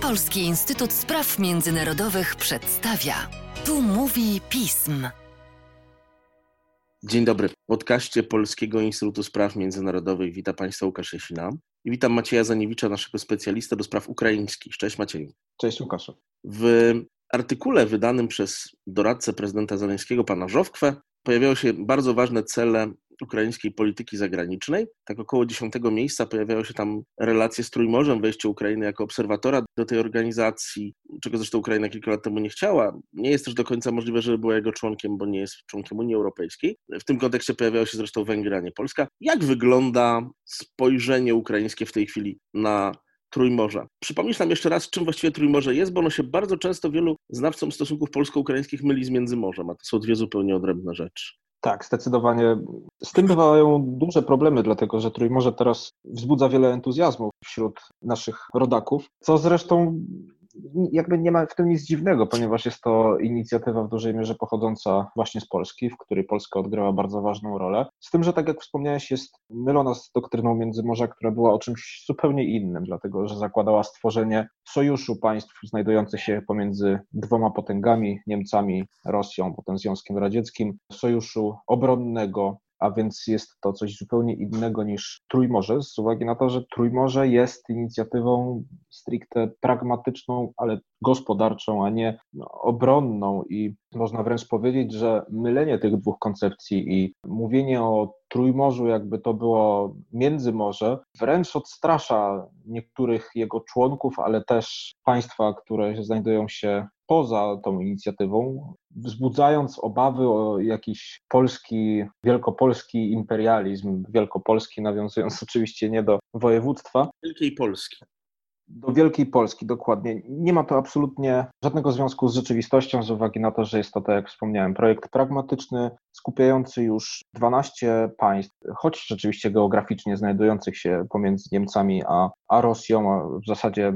Polski Instytut Spraw Międzynarodowych przedstawia. Tu mówi pism. Dzień dobry. W podcaście Polskiego Instytutu Spraw Międzynarodowych witam Państwa Łukasz Jasina i witam Macieja Zaniewicza, naszego specjalistę do spraw ukraińskich. Cześć Macieju. Cześć Łukaszu. W artykule wydanym przez doradcę prezydenta Zeleńskiego, pana Żowkwę, pojawiały się bardzo ważne cele ukraińskiej polityki zagranicznej. Tak około dziesiątego miejsca pojawiały się tam relacje z Trójmorzem, wejście Ukrainy jako obserwatora do tej organizacji, czego zresztą Ukraina kilka lat temu nie chciała. Nie jest też do końca możliwe, żeby była jego członkiem, bo nie jest członkiem Unii Europejskiej. W tym kontekście pojawiały się zresztą Węgry, a nie Polska. Jak wygląda spojrzenie ukraińskie w tej chwili na Trójmorza. Przypomnisz nam jeszcze raz, czym właściwie Trójmorze jest, bo ono się bardzo często wielu znawcom stosunków polsko-ukraińskich myli z Międzymorzem, a to są dwie zupełnie odrębne rzeczy. Tak, zdecydowanie. Z tym bywają duże problemy, dlatego że Trójmorze teraz wzbudza wiele entuzjazmu wśród naszych rodaków, co zresztą jakby nie ma w tym nic dziwnego, ponieważ jest to inicjatywa w dużej mierze pochodząca właśnie z Polski, w której Polska odgrała bardzo ważną rolę. Z tym, że tak jak wspomniałeś, jest mylona z doktryną Międzymorza, która była o czymś zupełnie innym, dlatego że zakładała stworzenie sojuszu państw znajdujących się pomiędzy dwoma potęgami, Niemcami, Rosją, potem Związkiem Radzieckim, sojuszu obronnego, a więc jest to coś zupełnie innego niż Trójmorze, z uwagi na to, że Trójmorze jest inicjatywą stricte pragmatyczną, ale gospodarczą, a nie no, obronną. I można wręcz powiedzieć, że mylenie tych dwóch koncepcji i mówienie o Trójmorzu, jakby to było Międzymorze, wręcz odstrasza niektórych jego członków, ale też państwa, które znajdują się poza tą inicjatywą, wzbudzając obawy o jakiś polski, wielkopolski imperializm, wielkopolski nawiązując oczywiście nie do województwa. Wielkiej Polski. Do Wielkiej Polski, dokładnie. Nie ma to absolutnie żadnego związku z rzeczywistością, z uwagi na to, że jest to, tak jak wspomniałem, projekt pragmatyczny, skupiający już 12 państw, choć rzeczywiście geograficznie znajdujących się pomiędzy Niemcami a, a Rosją, a w zasadzie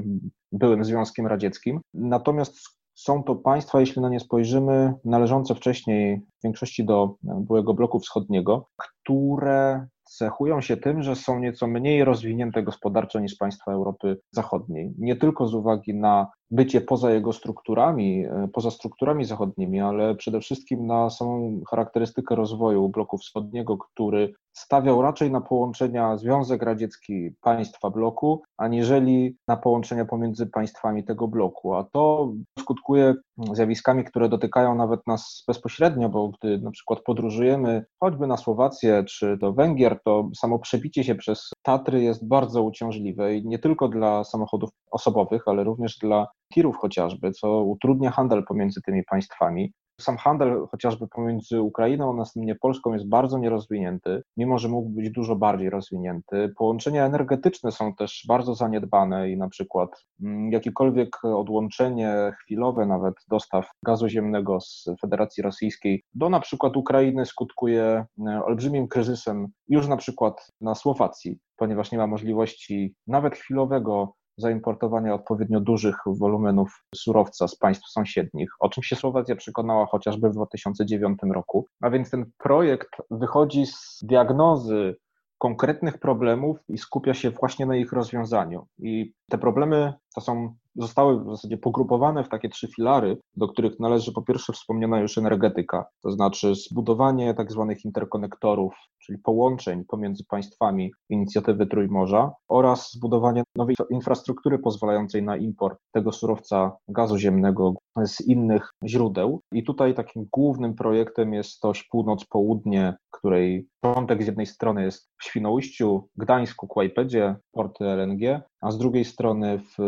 byłym Związkiem Radzieckim. Natomiast są to państwa, jeśli na nie spojrzymy, należące wcześniej w większości do byłego bloku wschodniego, które cechują się tym, że są nieco mniej rozwinięte gospodarczo niż państwa Europy Zachodniej. Nie tylko z uwagi na bycie poza jego strukturami, e, poza strukturami zachodnimi, ale przede wszystkim na samą charakterystykę rozwoju bloku wschodniego, który stawiał raczej na połączenia Związek Radziecki państwa bloku, aniżeli na połączenia pomiędzy państwami tego bloku. A to skutkuje zjawiskami, które dotykają nawet nas bezpośrednio, bo gdy na przykład podróżujemy choćby na Słowację czy do Węgier, to samo przebicie się przez Tatry jest bardzo uciążliwe i nie tylko dla samochodów osobowych, ale również dla tirów chociażby, co utrudnia handel pomiędzy tymi państwami. Sam handel chociażby pomiędzy Ukrainą a następnie Polską jest bardzo nierozwinięty, mimo że mógł być dużo bardziej rozwinięty. Połączenia energetyczne są też bardzo zaniedbane i na przykład mm, jakiekolwiek odłączenie chwilowe nawet dostaw gazu ziemnego z Federacji Rosyjskiej do na przykład Ukrainy skutkuje e, olbrzymim kryzysem już na przykład na Słowacji, ponieważ nie ma możliwości nawet chwilowego zaimportowania odpowiednio dużych wolumenów surowca z państw sąsiednich, o czym się Słowacja przekonała chociażby w 2009 roku. A więc ten projekt wychodzi z diagnozy konkretnych problemów i skupia się właśnie na ich rozwiązaniu. I te problemy to są, zostały w zasadzie pogrupowane w takie trzy filary, do których należy po pierwsze wspomniana już energetyka, to znaczy zbudowanie tak zwanych interkonektorów, czyli połączeń pomiędzy państwami inicjatywy Trójmorza oraz zbudowanie nowej infrastruktury pozwalającej na import tego surowca gazu ziemnego z innych źródeł. I tutaj takim głównym projektem jest toś północ-południe, której początek z jednej strony jest w Świnoujściu, Gdańsku, Kłajpedzie, porty LNG, a z drugiej strony w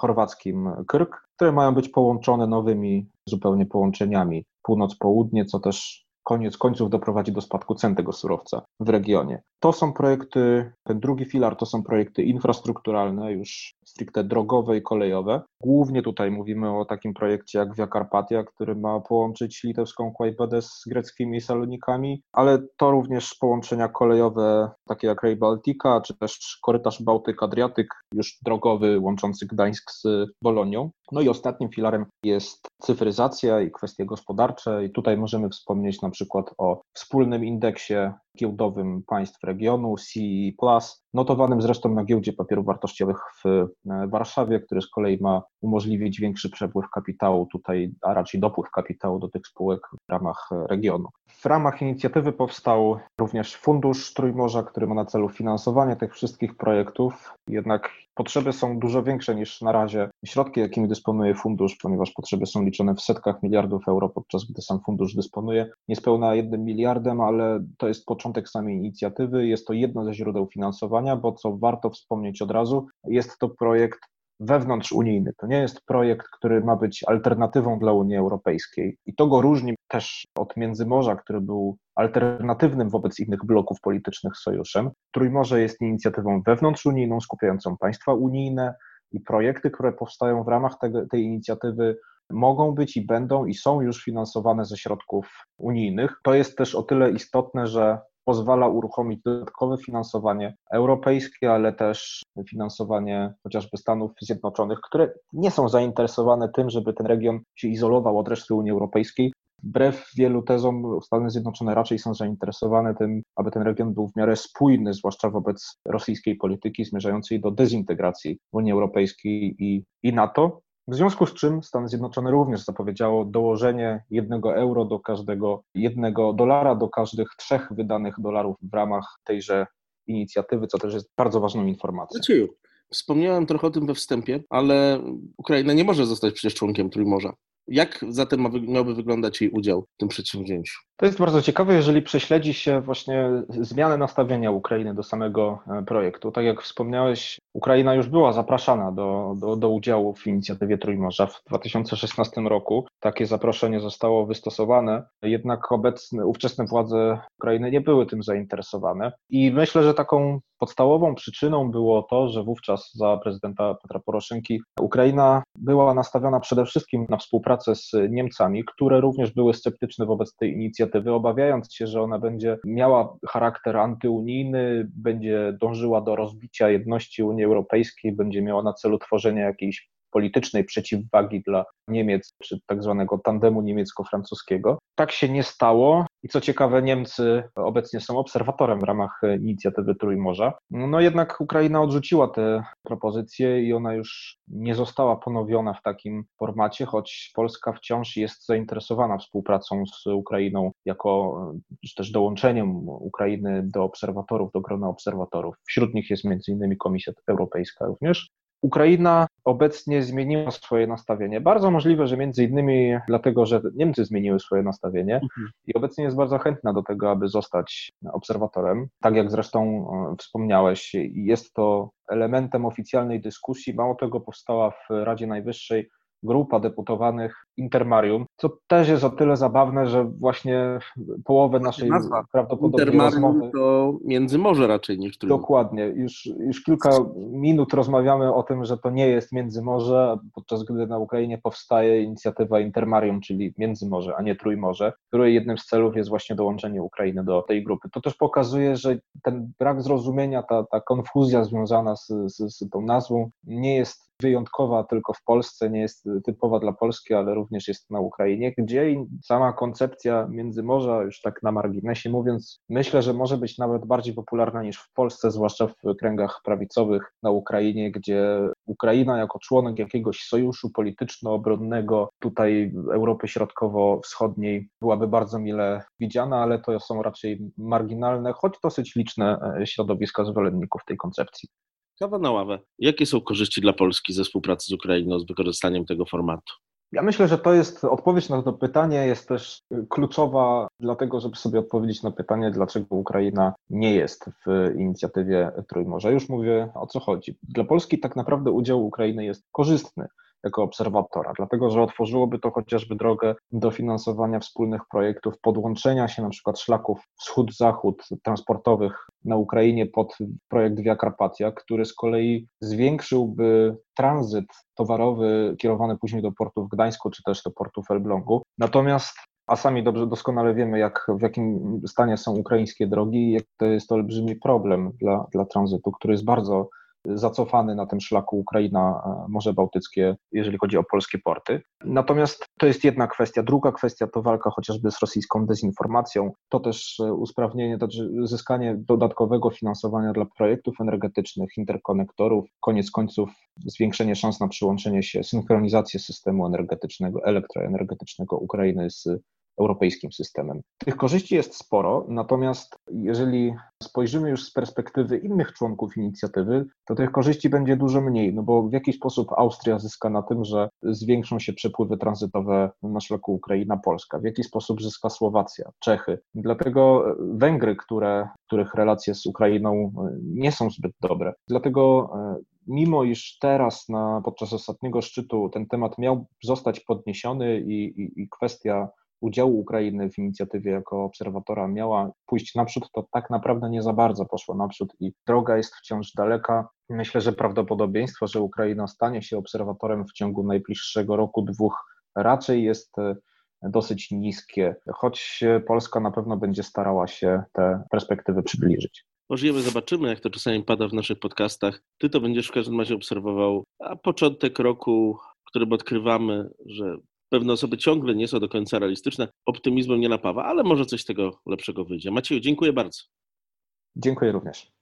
chorwackim Krk, które mają być połączone nowymi zupełnie połączeniami północ-południe, co też koniec końców doprowadzi do spadku cen tego surowca w regionie. To są projekty, ten drugi filar to są projekty infrastrukturalne, już stricte drogowe i kolejowe. Głównie tutaj mówimy o takim projekcie jak Via Carpatia, który ma połączyć litewską Kłajpedę z greckimi Salonikami, ale to również połączenia kolejowe takie jak Rail Baltica, czy też korytarz Bałtyk-Adriatyk, już drogowy łączący Gdańsk z Bolonią. No i ostatnim filarem jest cyfryzacja i kwestie gospodarcze. I tutaj możemy wspomnieć na przykład o wspólnym indeksie giełdowym państw regionu CE+, notowanym zresztą na giełdzie papierów wartościowych w e, Warszawie, który z kolei ma umożliwić większy przepływ kapitału tutaj, a raczej dopływ kapitału do tych spółek w ramach regionu. W ramach inicjatywy powstał również Fundusz Trójmorza, który ma na celu finansowanie tych wszystkich projektów. Jednak potrzeby są dużo większe niż na razie środki, jakimi dysponuje fundusz, ponieważ potrzeby są liczone w setkach miliardów euro, podczas gdy sam fundusz dysponuje niespełna jednym miliardem, ale to jest początek samej inicjatywy. Jest to jedno ze źródeł finansowania, bo co warto wspomnieć od razu, jest to projekt wewnątrzunijny. To nie jest projekt, który ma być alternatywą dla Unii Europejskiej. I to go różni też od Międzymorza, który był alternatywnym wobec innych bloków politycznych sojuszem. Trójmorze jest inicjatywą wewnątrzunijną, skupiającą państwa unijne i projekty, które powstają w ramach tej inicjatywy mogą być i będą i są już finansowane ze środków unijnych. To jest też o tyle istotne, że pozwala uruchomić dodatkowe finansowanie europejskie, ale też finansowanie chociażby Stanów Zjednoczonych, które nie są zainteresowane tym, żeby ten region się izolował od reszty Unii Europejskiej. Wbrew wielu tezom, Stany Zjednoczone raczej są zainteresowane tym, aby ten region był w miarę spójny, zwłaszcza wobec rosyjskiej polityki zmierzającej do dezintegracji Unii Europejskiej i, i NATO. W związku z czym Stany Zjednoczone również zapowiedziało dołożenie jednego euro do każdego, jednego dolara do każdych trzech wydanych dolarów w ramach tejże inicjatywy, co też jest bardzo ważną informacją. Wspomniałem trochę o tym we wstępie, ale Ukraina nie może zostać przecież członkiem Trójmorza. Jak zatem miałby wyglądać jej udział w tym przedsięwzięciu? To jest bardzo ciekawe, jeżeli prześledzi się właśnie zmianę nastawienia Ukrainy do samego e, projektu. Tak jak wspomniałeś, Ukraina już była zapraszana do, do, do udziału w inicjatywie Trójmorza w 2016 roku. Takie zaproszenie zostało wystosowane, jednak obecne, ówczesne władze Ukrainy nie były tym zainteresowane. I myślę, że taką podstawową przyczyną było to, że wówczas za prezydenta Petra Poroszenki Ukraina była nastawiona przede wszystkim na współpracę z Niemcami, które również były sceptyczne wobec tej inicjatywy, obawiając się, że ona będzie miała charakter antyunijny, będzie dążyła do rozbicia jedności Unii Europejskiej, będzie miała na celu tworzenie jakiejś politycznej przeciwwagi dla Niemiec, czy tak zwanego tandemu niemiecko-francuskiego. Tak się nie stało i co ciekawe, Niemcy obecnie są obserwatorem w ramach inicjatywy Trójmorza. No jednak Ukraina odrzuciła te propozycje i ona już nie została ponowiona w takim formacie, choć Polska wciąż jest zainteresowana współpracą z Ukrainą jako też dołączeniem Ukrainy do obserwatorów, do grona obserwatorów. Wśród nich jest m.in. Komisja Europejska również. Ukraina obecnie zmieniła swoje nastawienie. Bardzo możliwe, że między innymi dlatego, że Niemcy zmieniły swoje nastawienie mhm. i obecnie jest bardzo chętna do tego, aby zostać obserwatorem. Tak jak zresztą e, wspomniałeś, jest to elementem oficjalnej dyskusji. Mało tego, powstała w Radzie Najwyższej grupa deputowanych Intermarium, co też jest o tyle zabawne, że właśnie połowę naszej Nazwa. prawdopodobnie Intermarium rozmowy... to Międzymorze raczej niż Trójmorze. Dokładnie. Już, już kilka minut rozmawiamy o tym, że to nie jest Międzymorze, podczas gdy na Ukrainie powstaje inicjatywa Intermarium, czyli Międzymorze, a nie Trójmorze, której jednym z celów jest właśnie dołączenie Ukrainy do tej grupy. To też pokazuje, że ten brak zrozumienia, ta, ta konfuzja związana z, z, z tą nazwą nie jest wyjątkowa tylko w Polsce, nie jest typowa dla Polski, ale również jest na Ukrainie, gdzie sama koncepcja Międzymorza, już tak na marginesie mówiąc, myślę, że może być nawet bardziej popularna niż w Polsce, zwłaszcza w kręgach prawicowych na Ukrainie, gdzie Ukraina jako członek jakiegoś sojuszu polityczno-obronnego tutaj Europy Środkowo-Wschodniej byłaby bardzo mile widziana, ale to są raczej marginalne, choć dosyć liczne e, środowiska zwolenników tej koncepcji. Kawa na ławę. Jakie są korzyści dla Polski ze współpracy z Ukrainą, z wykorzystaniem tego formatu? Ja myślę, że to jest odpowiedź na to pytanie, jest też kluczowa, dlatego, żeby sobie odpowiedzieć na pytanie, dlaczego Ukraina nie jest w inicjatywie Trójmorza. Już mówię o co chodzi. Dla Polski tak naprawdę udział Ukrainy jest korzystny jako obserwatora, dlatego że otworzyłoby to chociażby drogę do finansowania wspólnych projektów, podłączenia się na przykład szlaków wschód-zachód transportowych na Ukrainie pod projekt Via Carpatia, który z kolei zwiększyłby tranzyt towarowy kierowany później do portu w Gdańsku czy też do portu w Elblągu. Natomiast a sami dobrze, doskonale wiemy, jak, w jakim stanie są ukraińskie drogi i jak to jest olbrzymi problem dla, dla tranzytu, który jest bardzo zacofany na tym szlaku Ukraina, Morze Bałtyckie, jeżeli chodzi o polskie porty. Natomiast to jest jedna kwestia. Druga kwestia to walka chociażby z rosyjską dezinformacją. To też usprawnienie, to znaczy zyskanie dodatkowego finansowania dla projektów energetycznych, interkonektorów, koniec końców zwiększenie szans na przyłączenie się, synchronizację systemu energetycznego, elektroenergetycznego Ukrainy z europejskim systemem. Tych korzyści jest sporo, natomiast jeżeli spojrzymy już z perspektywy innych członków inicjatywy, to tych korzyści będzie dużo mniej, no bo w jaki sposób Austria zyska na tym, że zwiększą się przepływy tranzytowe na szlaku Ukraina-Polska, w jaki sposób zyska Słowacja, Czechy. Dlatego Węgry, które, których relacje z Ukrainą nie są zbyt dobre. Dlatego e, mimo iż teraz na, podczas ostatniego szczytu ten temat miał zostać podniesiony i, i, i kwestia udziału Ukrainy w inicjatywie jako obserwatora miała pójść naprzód, to tak naprawdę nie za bardzo poszło naprzód i droga jest wciąż daleka. Myślę, że prawdopodobieństwo, że Ukraina stanie się obserwatorem w ciągu najbliższego roku, dwóch raczej jest e, dosyć niskie, choć Polska na pewno będzie starała się te perspektywy przybliżyć. Możliwe, zobaczymy, jak to czasami pada w naszych podcastach. Ty to będziesz w każdym razie obserwował, a początek roku, którym odkrywamy, że pewne osoby ciągle nie są do końca realistyczne, optymizmem nie napawa, ale może coś z tego lepszego wyjdzie. Macieju, dziękuję bardzo. Dziękuję również.